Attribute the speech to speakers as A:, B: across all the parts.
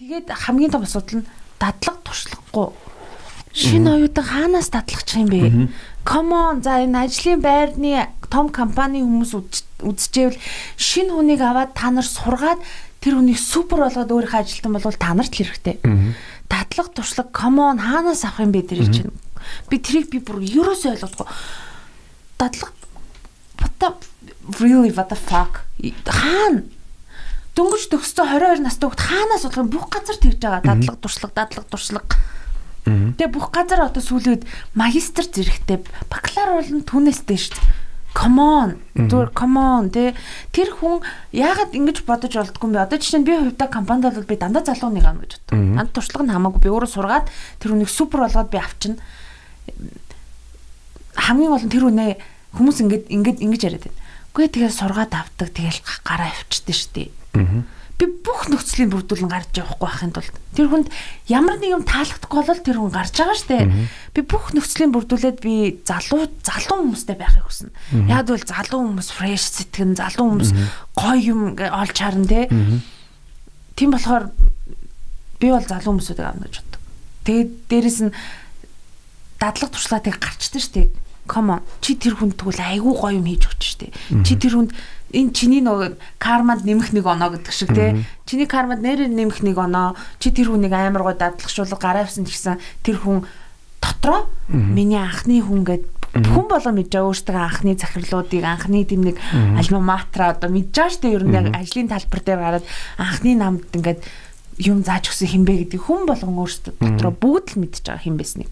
A: Тэгээд хамгийн том асуудал нь дадлаг туршлахгүй. Шинэ оюутан хаанаас дадлахчих юм бэ? Come on за энэ ажлын байрны том компани хүмүүс үзчихвэл шинэ хүнийг аваад та нар сургаад тэр хүнийг супер болгоод өөрийнхөө ажилтан болвол та нарт л хэрэгтэй. Дадлаг туршлага come on хаанаас авах юм бэ тэр чинь. Би тэрийг би бүр ерөөсөө ойлгохгүй. Дадлаг what the really what the fuck хаана дөнгөж төгссөн 22 настай хүүхд хаанаас болох бүх газар тэгж байгаа. Дадлаг туршлага дадлаг туршлага. Тэгээ бүх газар одоо сүүлээд магистр зэрэгтэй бакалавр болон түүнээс дэш come on. Зүгээр come on тэ. Тэр хүн яагаад ингэж бодож олдгүй юм бэ? Одоо жишээ нь би хувьдаа компанид бол би дандаа залуу нэг ам гэж боддог. Анд туршлага нь хамаагүй. Би өөрөө сургаад тэр хүнийг супер болгоод би авчна. Хамгийн гол нь тэр үнэ хүмүүс ингэж ингэж ингэж яриад байна. Үгүй тэгээ сургаад авдаг тэгэл гараа авчдээ штий. Би бүх нөхцөлийн бүрдүүлэн гарч явахгүй байхын тулд тэр хүнд ямар нэг юм таалагдахгүй бол тэр хүн гарч байгаа штэ. Би бүх нөхцөлийн бүрдүүлээд би залуу залуу хүмүүстэй байхыг хүснэ. Яг бол залуу хүмүүс фреш сэтгэн, залуу хүмүүс гоё юм олж харна те. Тийм болохоор би бол залуу хүмүүсүүдийг авна гэж боддог. Тэгээд дээрэс нь дадлаг туршлагыг гарчдаг штэ come on. Чи тэр хүнд тэгвэл айгүй гоё юм хийж өгч штэ. Чи тэр хүнд энэ чиний нөгөө карманд нэмэх нэг оноо гэдэг шиг тий чиний карманд нэрээр нэмэх нэг оноо. Чи тэр хүнийг амар гоо дадлагшуулга гараавсан гэсэн тэр хүн дотроо миний анхны хүн гэд хүн болоо мэдэж өөртөө анхны захирлуудыг анхны тийм нэг альма матра одоо мэдэж дээ ер нь яг ажлын талбар дээр гараад анхны намд ингээд юм зааж өгсөн хинбэ гэдэг хүн болгон өөртөө дотроо бүгд л мэдж байгаа хин байсныг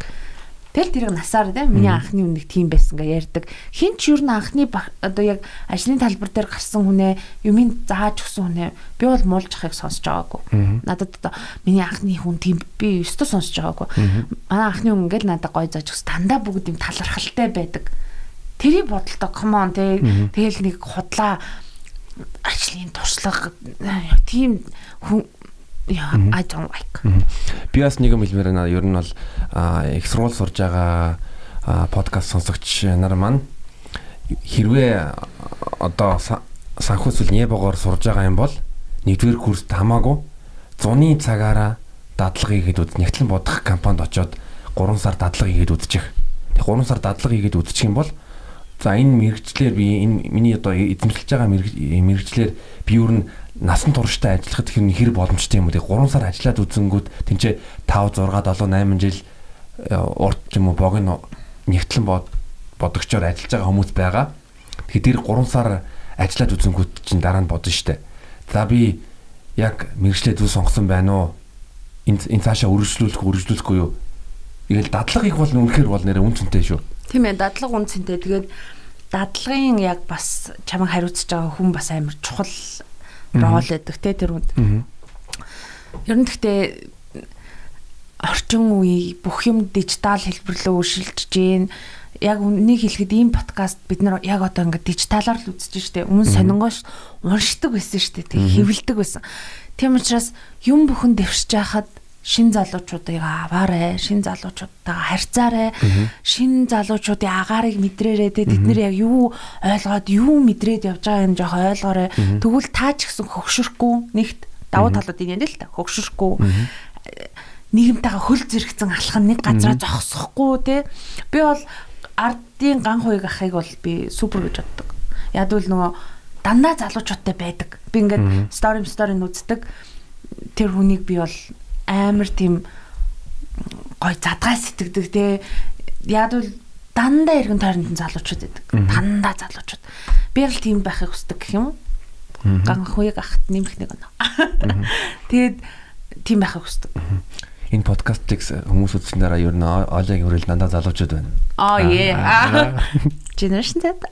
A: Тэгэл тэрийг насаар тийм миний анхны үнэг тийм байсан га ярьдаг. Хин ч юу н анхны одоо яг ажлын талбар дээр гарсан хүнээ юмыг зааж өгсөн хүнээ би бол муулж ахыг сонсож байгаагүй. Надад одоо миний анхны хүн тийм би өстө сонсож байгаагүй. Манай анхны хүн ингээл надад гой зааж өгс дандаа бүгд юм талархалтай байдаг. Тэрийг бодолтой come on тэгэл нэг худлаа ажлын туршлага тийм хүн Yeah, I don't like.
B: Би бас нэг юм хэлмээр байна. Ер нь бол их сургууль сурж байгаа подкаст сонсогч нар маань хэрвээ одоо санхүүсэл небогоор сурж байгаа юм бол нэгдүгээр курст хамаагүй зуны цагаараа дадлага хийгээд үз нэгтлэн бодох компанид очоод 3 сар дадлага хийгээд үзчих. Тэг 3 сар дадлага хийгээд үзчих юм бол за энэ мэрэгчлэр би энэ миний одоо эзэмшилж байгаа мэрэгчлэр би юу н насан турштай ажиллахад хэр хэр боломжтой юм бэ? 3 сар ажиллаад үзэнгүүт тэнцээ 5 6 7 8 жил э, урт юм уу богино нэгтлэн бод бодогчоор ажиллаж байгаа хүмүүс байгаа. Тэгэхээр тэр 3 сар ажиллаад үзэнгүүт чинь дараа нь бодно штэ. За би яг мэрэгчлээ зүг сонгосон байна уу? Энэ энэ цаашаа үргэлжлүүлэх үргэлжлүүлэхгүй юу? Тэгэл дадлагыг бол үнэхээр бол нэрэ үнцэнтэй шүү.
A: Тийм ээ, дадлага үнцэнтэй. Тэгээд дадлагын яг бас чамайг хариуцж байгаа хүн бас амар чухал рол гэдэг те тэр үнд. Ер нь гэхдээ орчин үе бүх юм дижитал хэлбэр рүү өршөлдөж гээ. Яг үнийг хэлэхэд ийм подкаст бид нар яг одоо ингээд дижиталаар л үзэж штэ. Өмнө сонингоош уншдаг байсан штэ. Тэг хэвлдэг байсан. Тийм учраас юм бүхэн дэвшиж яхад шин залуучуудыг аваарэ, шин залуучуудтайгаа харьцаарэ, шин залуучуудын агаарыг мэдрээрэй. Те тэд нэр яг юу ойлгоод юу мэдрээд явж байгааг нь жоох ойлгоорой. Тэгвэл та ч гэсэн хөгшөрөхгүй нэгт давуу талууд энэ л та хөгшөрөхгүй. Нийгэмтэйгээ хөл зэрэгцэн алхах нэг газараа зогсохгүй те би бол ардын ган хуйг ахыг бол би супер гэж боддог. Яг л нөгөө дандаа залуучуудтай байдаг. Би ингээд стори стори үздэг. Тэр хүнийг би бол амар тийм гой задгай сэтгэдэг те яг бол дандаа эргэн тойронд залуучууд байдаг. Дандаа залуучууд. Би л тийм байхыг хүсдэг гэх юм уу? Ган хуйг ахт нэмэх нэг оноо. Тэгээд тийм байхыг хүсдэг.
B: Энэ подкастыг хүмүүс үзсэн дараа ер нь Оleg хүрэл дандаа залуучууд байна.
A: Аа е. Generation Z.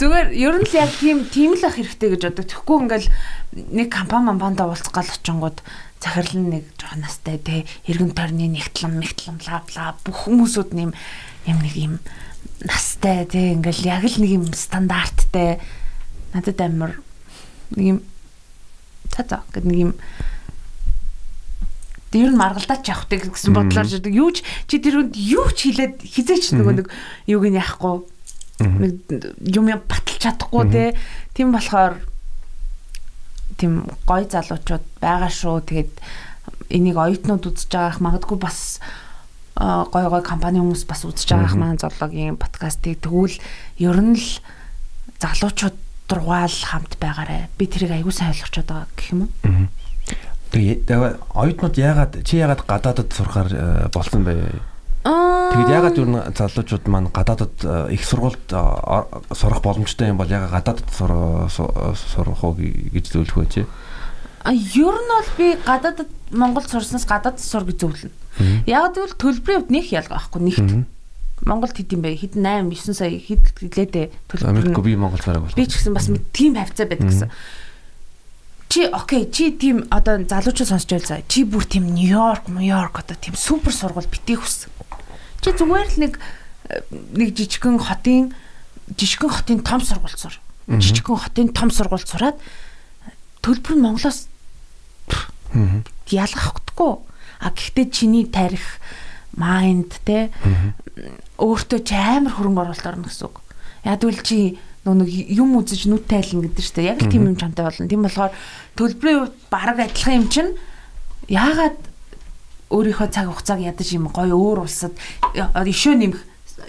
A: Зүгээр ер нь л яг тийм тийм л ах хэрэгтэй гэж боддог. Тэгэхгүй ингээл нэг компани мамбанда уулзах гал очингууд захирал нэг жоохон настай те эргэн тойрны нэгтлэн мэгтлэн бла бла бүх хүмүүсүүд нэм юм нэг юм настай те ингээл яг л нэг юм стандарттай надад амар нэг юм за гэдэг нэг юм Тэр нь маргалдаач явахдаг гэсэн бодлоор жидэг. Юу ч чи тэр хүнд юу ч хэлээд хизээч нөгөө нэг юуг нь яахгүй нэг юм баталж чадахгүй те тийм болохоор тийм гоё залуучууд байгаа шүү. Тэгээд энийг оюутнууд үзэж байгаах магадгүй бас гой гой компани хүмүүс бас үзэж байгаах маань зоологийн подкастыг тэгвэл ер нь л залуучууд дургаал хамт байгаарэ. Би тэрийг аягүй сайн ойлгочод байгаа гэх юм уу?
B: Тэгээ оюутнууд яагаад чи яагаад гадаадд сурахаар болсон бэ? Тэгэд ягаад юу н залуучууд маань гадаадд их сургуульд сурах боломжтой юм бол ягаад гадаадд сурах уу гэж зөвлөх вэ?
A: А ер нь бол би гадаадд Монгол сурснаас гадаадд сур гэж зөвлөнө. Яг тэгвэл төлбөрийн хувьд нэг ялгаа байхгүй нэгт. Монголд хэд юм бэ? Хэд 8 9 сая хэд гэлээдээ
B: төлбөр. Америк би Монгол цараг бол.
A: Би ч гэсэн бас тийм хавцаа байдаг гэсэн. Чи окей, чи тийм одоо залуучууд сонсч байл за. Чи бүр тийм Нью-Йорк, Нью-Йорк одоо тийм супер сургууль битгий хүс. Чи зүгээр л нэг нэг жижигхэн хотын жижигхэн хотын том сургууль сур. Жижигхэн хотын том сургууль сураад төлбөр нь Монголоос ялгах хөтгөө. А гэхдээ чиний тарих майнд те өөртөө ч амар хөрөнгө оруулалт орно гэсэн үг. Яг үл чи нэг юм үзэж нүд тайлна гэдэг чинь яг л тийм юм чамтай болно. Тийм болохоор төлбөрийн хувьд бараг адилхан юм чинь яагаад өөрийнхөө цаг хугацааг ядаж юм гоё өөр улсад ишөө нэмэх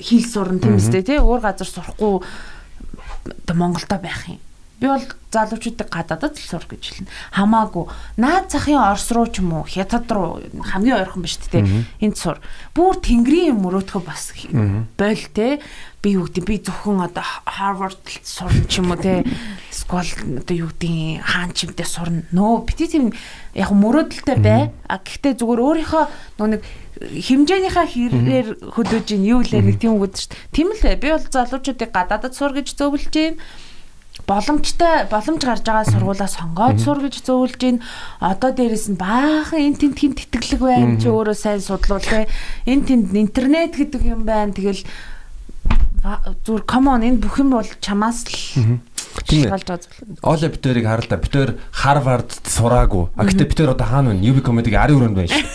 A: хэл сурна тийм үстэй тий өөр газар сурахгүй оо Монголдо байх юм. Би бол залуучуудыг гадаадд л сур гэж хэлнэ. Хамаагүй. Наад захын Орос руу ч юм уу, Хятад руу хамгийн ойрхон биш тий. Энд сур. Бүр тэнгэрийн мөрөөдхөө бас бойл тий. Би юу гэдэг би зөвхөн одоо Harvard сурна ч юм уу тий. Скол одоо юу гэдэг хаан чимдээ сурна. Нөө бити тийм яг мөрөөдөлтэй бай. А гэхдээ зүгээр өөрийнхөө нөө нэг хэмжээнийхээ хэрээр хөдөөж ийн юу лээ нэг тийм үг шүү дээ. Тийм л бай. Би бол залуучуудыг гадаадд сур гэж зөвлөж байна боломжтой боломж гарч байгаа сургуулаа сонгоод сур гэж зөвлөж гин одоо дээрэс нь баахан эн тент хин тэтгэлэг байна чи өөрөө сайн судлуул те эн тент интернет гэдэг юм байна тэгэл зүгээр common энэ бүх юм бол чамаас л
B: байгаа зүйл. Оля битэрийг харалта битэр Харвард сураагүй. А гэтээ битэр одоо хаана вэ? UB comedy-г ари өрөөнд байна шүү.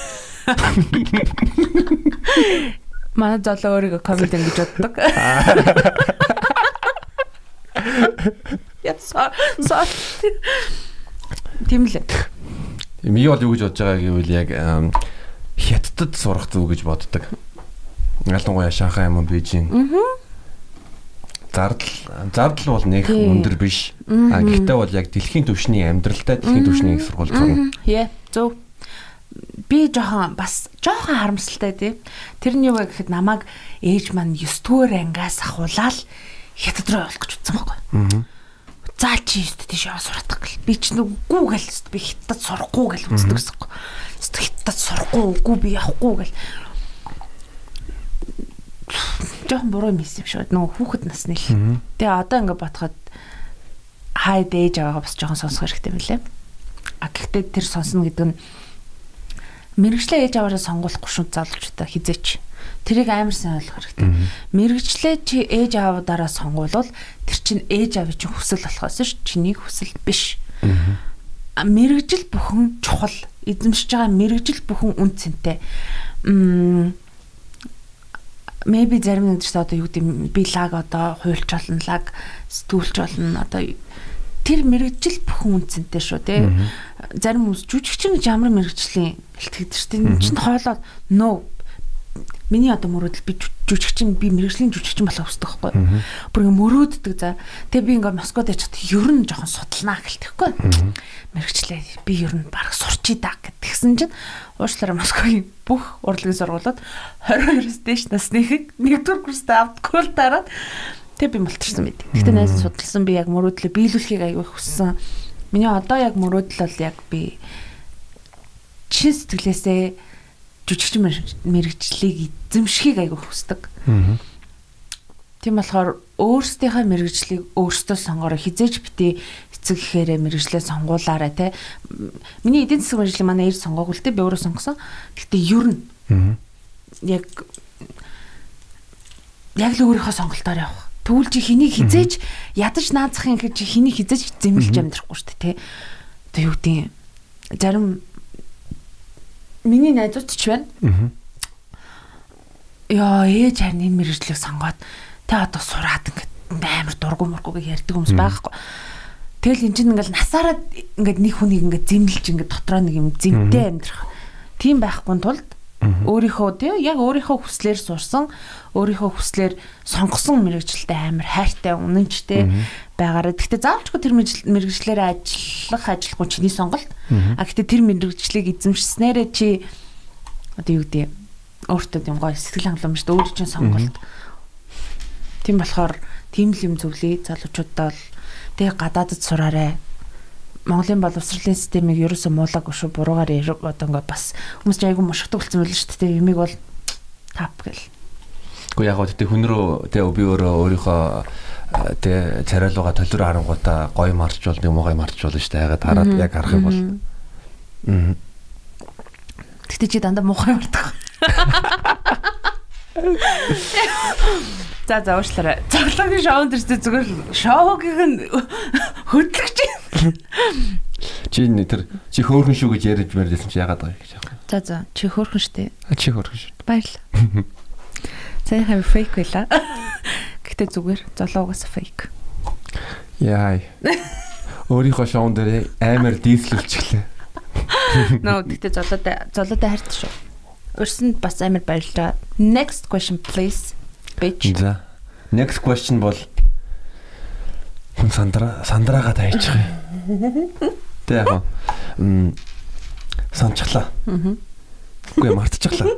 A: Манай золоо өөрийгөө комеди гэж боддог. Ясаа. Тийм л.
B: Би бол юу гэж бодож байгаа гэвэл яг хятадд сурах зүг гэж боддог. Ялангуяа Шанхай юм уу Бээжин. Аа. Зардал зардал бол нэг өндөр биш. А гэхдээ бол яг дэлхийн түвшний амьдралтай дэлхийн түвшний их сургууль
A: зурна. Яа, зөв. Би жоохон бас жоохон харамсалтай тий. Тэрний юу гэхэд намайг ээж маань 9 дугаар ангиас ахуулаад хятад руу явуулах гэж утсан байхгүй. Аа заа чи өст тийш яваа суратах гэл. Би ч нүггүй гэл өст би хятад сурахгүй гэл үздэг гэсэн юм. Өст хятад сурахгүй үгүй би явахгүй гэл. Жохон буруу хийсэн юм шиг нөгөө хүүхэд насны л. Тэгээ одоо ингээд бодоход хай дээж аваагаа бас жоохон сонсох хэрэгтэй мөлий. А гэхдээ тэр сонсно гэдэг нь мэрэгчлээ ээж аваараа сонгуулахгүй шүү залуучуудаа хизээч Тэрийг амар сайн ойлгох хэрэгтэй. Мэргэжлээ чи ээж аавуудаараа сонгуулвал тэр чинь ээж аавын чинь хүсэл болохоос ш чиний хүсэл биш. Мэргэжил бүхэн чухал. Эзэмшиж байгаа мэргэжил бүхэн үн цэнтэй. Maybe зарим нэг ч одоо юу гэдэг би лаг одоо хуйлч болно лаг сэтгүүлч болно одоо тэр мэрэгжил бүхэн үнцэнтэй шүү тий. Зарим хүмүүс жүжигчин гэж ямар мэрэгжлийн бэлтгэдэг шүү дээ. Энд чинь хоолоо no миний одоо мөрөөдөл би жүжигчин би мэрэгжлийн жүжигчин болох хүсдэг байхгүй. Бүр ингэ мөрөөддөг за. Тэгээ би ингээ Москвад яж чад ер нь жоохон судалнаа гэлтэхгүй. Мэрэгчлээ би ер нь баг сурчий да гэтгсэн чинь уушлаараа Москвагийн бүх урлагийн сургуулиуд 22-оос дээш насныхыг нэгдүгээр курстай автгүй л дараад тэгээ би мултарсан байд. Гэтэ найз судалсан би яг мөрөөдлөө биелүүлэхийг аягүй хүссэн. Миний одоо яг мөрөөдөл бол яг би чин сэтгэлээсээ жүжигчин мэрэгжлийг эзэмшихийг айгүй хүсдэг. Тийм болохоор өөрсдийнхөө мэрэгжлийг өөрсдөө сонгороо хизээж битээ эцэг гэхээрээ мэрэгжлээ сонгуулаарай те. Миний эдийн засаг мэрэгжлийн манай эр сонгоогүй л те би өөрөө сонгосон. Гэтэ ер нь яг яг л өөрийнхөө сонголтоор явах. Тэгвэл чи хэнийг хизээж ядаж наазахын гэж хэнийг хизээж зэмлж амьдрахгүй шүү дээ те. Тэг юу гэдэг зарим миний найзууд ч байна. Яа ээж харин энэ мэрэгжлийг сонгоод тэ одоо сураад ингээд амар дургу мургуг ярьдаг хүмүүс байхгүй. Тэгэл эн чинь ингээл насаараа ингээд нэг хүнийг ингээд зэмлж ингээд дотроо нэг юм зэмтэй амьдрах. Тийм байхгүй тулд өөрийнхөө тий яг өөрийнхөө хүслээр сурсан өөрийнхөө хүслээр сонгосон мэрэгчлэлтэй амар хайртай үнэнчтэй байгаараа гэхдээ заавчгүй тэр мэрэгчлэлээр ажиллах ажиллахгүй чиний сонголт. А гэхдээ тэр мэрэгчлэлийг эзэмшснээрээ чи одоо юу гэдэг өөртөө тийм гоё сэтгэл хангамжтай өөр чинь сонголт. Тийм болохоор тийм л юм зөвлөе залуучуудаа бол тэг гадаадд сураарай Монголын боловсролын системийг ерөөсөө муулаагүй шүү буруугаар одоо ингээд бас хүмүүс ч айгүй мушигдаг болсон байл шүү дээ. Юмиг бол тап гэл.
B: Гэхдээ яг гоо тэгтээ хүн рүү тэг би өөрөө өөрийнхөө тэг царайлууга толиро харангуудаа гоё марч бол нэг муугай марч болно шүү дээ. Хагаад хараад яг харах юм бол.
A: Тэгтээ чи дандаа муухай мардаг. За за уушлаарай. Цоглоогийн шоунд ирсэн зүгээр шоугийн нь хөдлөгч юм.
B: Чи тэр чи хөөхөн шүү гэж яриад мэрдсэн чи яагаад байгаа гэж яах вэ?
A: За за чи хөөхөн штэ.
B: Чи хөөхөн шүү.
A: Баярлалаа. Сайн хав фейк байла. Гэтэ зүгээр золоогоос фейк.
B: Яа. Өөрийнхөө шоун дээр амар дийслүүлчихлээ.
A: Нөө гэтэ золоотой золоотой хайрт шүү. Өрсөнд бас амар баярлалаа. Next question please bitch.
B: За. Next question бол хүн сандра сандраагаа тайчих юм. Тэ яг м санчглаа. Үгүй мартчихлаа.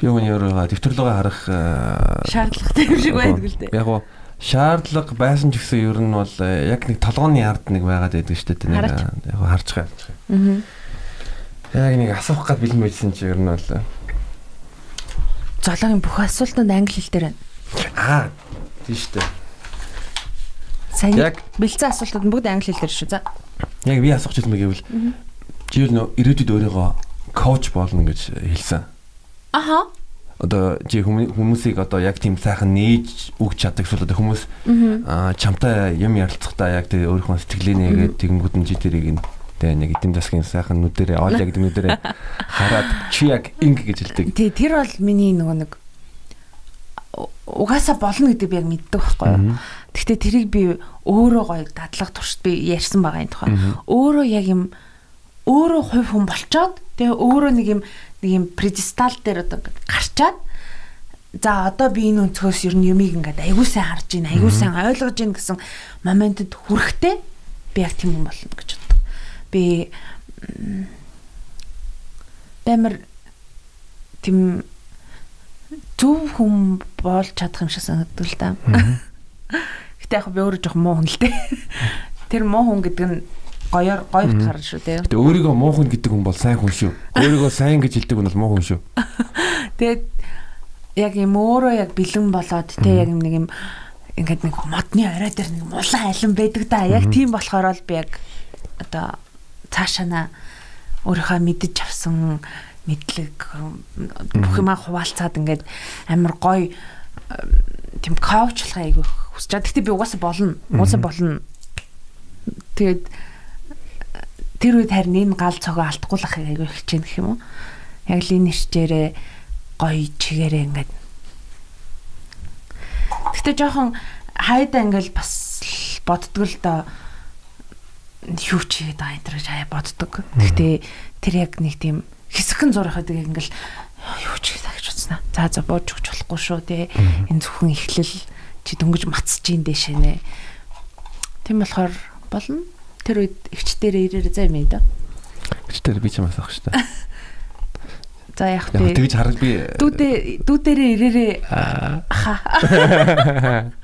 B: Би өнөө өөрөө дэвтэрлөгөө харах
A: шаардлагатай юм шиг байдаг л дээ.
B: Яг гоо шаардлага байсан ч гэсэн ер нь бол яг нэг толгооны ард нэг байгаад байдаг шүү дээ. Нэг яг харж байгаа. Аа. Яг нэг асуух гад бэлэн байсан чи ер нь бол
A: золоогийн бүх асуултанд англи хэл дээр байна.
B: Аа тийм шүү дээ.
A: Сайн яг бэлцэн асуултууд бүгд англи хэлээр шүү. За.
B: Яг би асуух мэгэвэл чи юу нөө ирээдүйд өөрийгөө коуч болно гэж хэлсэн.
A: Аха.
B: Одоо чи хүмүүсийг одоо яг тийм сайхан нээж өгч чаддаг эсвэл одоо хүмүүс аа чамтай юм ярилцахдаа яг тэр өөрийнхөө сэтгэлээ нэгээд тэгэнгүүт нь чи тэрийг Тэгээ нэг эдэм засгийн сайхан нүдэрээ оолаа гэдэг нүдэрээ хараад чи яг инг гэж хэлдэг.
A: Тий тэр бол миний нөгөө нэг угаасаа болно гэдэг би яг мэддэг байхгүй юу. Гэхдээ тэрийг би өөрөө гоё дадлага туршид би ярьсан байгаа юм тухай. Өөрөө яг юм өөрөө хувь хүн болчоод тэгээ өөрөө нэг юм нэг юм предистал дээр одоо гарчаад за одоо би энэ өнцгөөс ер нь юмыг ингээд аягүй сайн харж байна, аягүй сайн ойлгож байна гэсэн моментэд хүрэхтэй би яг тийм юм болно гэж би бэмэр тийм зөв хүн болж чадах юм шиг санагддаг л да. Гэтэ яг би өөрөө жоох муу хүн л дээ. Тэр муу хүн гэдэг нь гоёор гоё утгаар шүү дээ.
B: Гэтэ өөрийгөө муу хүн гэдэг хүн бол сайн хүн шүү. Өөрийгөө сайн гэж хэлдэг хүн бол муу хүн шүү.
A: Тэгээд яг юм өөрөө яг бэлэн болоод те яг нэг юм ингээд нэг модны орой дээр нэг мулан алин байдаг да. Яг тийм болохоор бол би яг одоо цаашаана өөрийнхөө мэдэж авсан мэдлэг бүх юмаа хуваалцаад ингээд амар гоё тийм коучлах айгүй хүсэж байгаа. Гэхдээ би угаасаа болно. Угаасаа болно. Тэгээд тэр үед харин энэ гал цогоо алдахгүйлахыг айгүй хичээнэ гэх юм уу? Яг л энэ нэрчээрээ гоё чигээрээ ингээд Гэхдээ жоохон хайдаа ингээл бас боддгол доо юу ч хийгээд байгаа энэ гэж хаяа боддог. Гэхдээ тэр яг нэг тийм хэсэгхэн зурх гэдэг ингээл юу ч. За за бууж өгч болохгүй шүү те. Энэ зөвхөн ихлэл чи дөнгөж мацж ийн дэшээ нэ. Тийм болохоор болно. Тэр үед өвчтөрөө ирээрээ заа юм да.
B: Өвчтөр би ч юм асах шүү дээ.
A: За яг.
B: Тэгж хараг би
A: дүүдээ дүүдэрээ ирээрээ. Аа.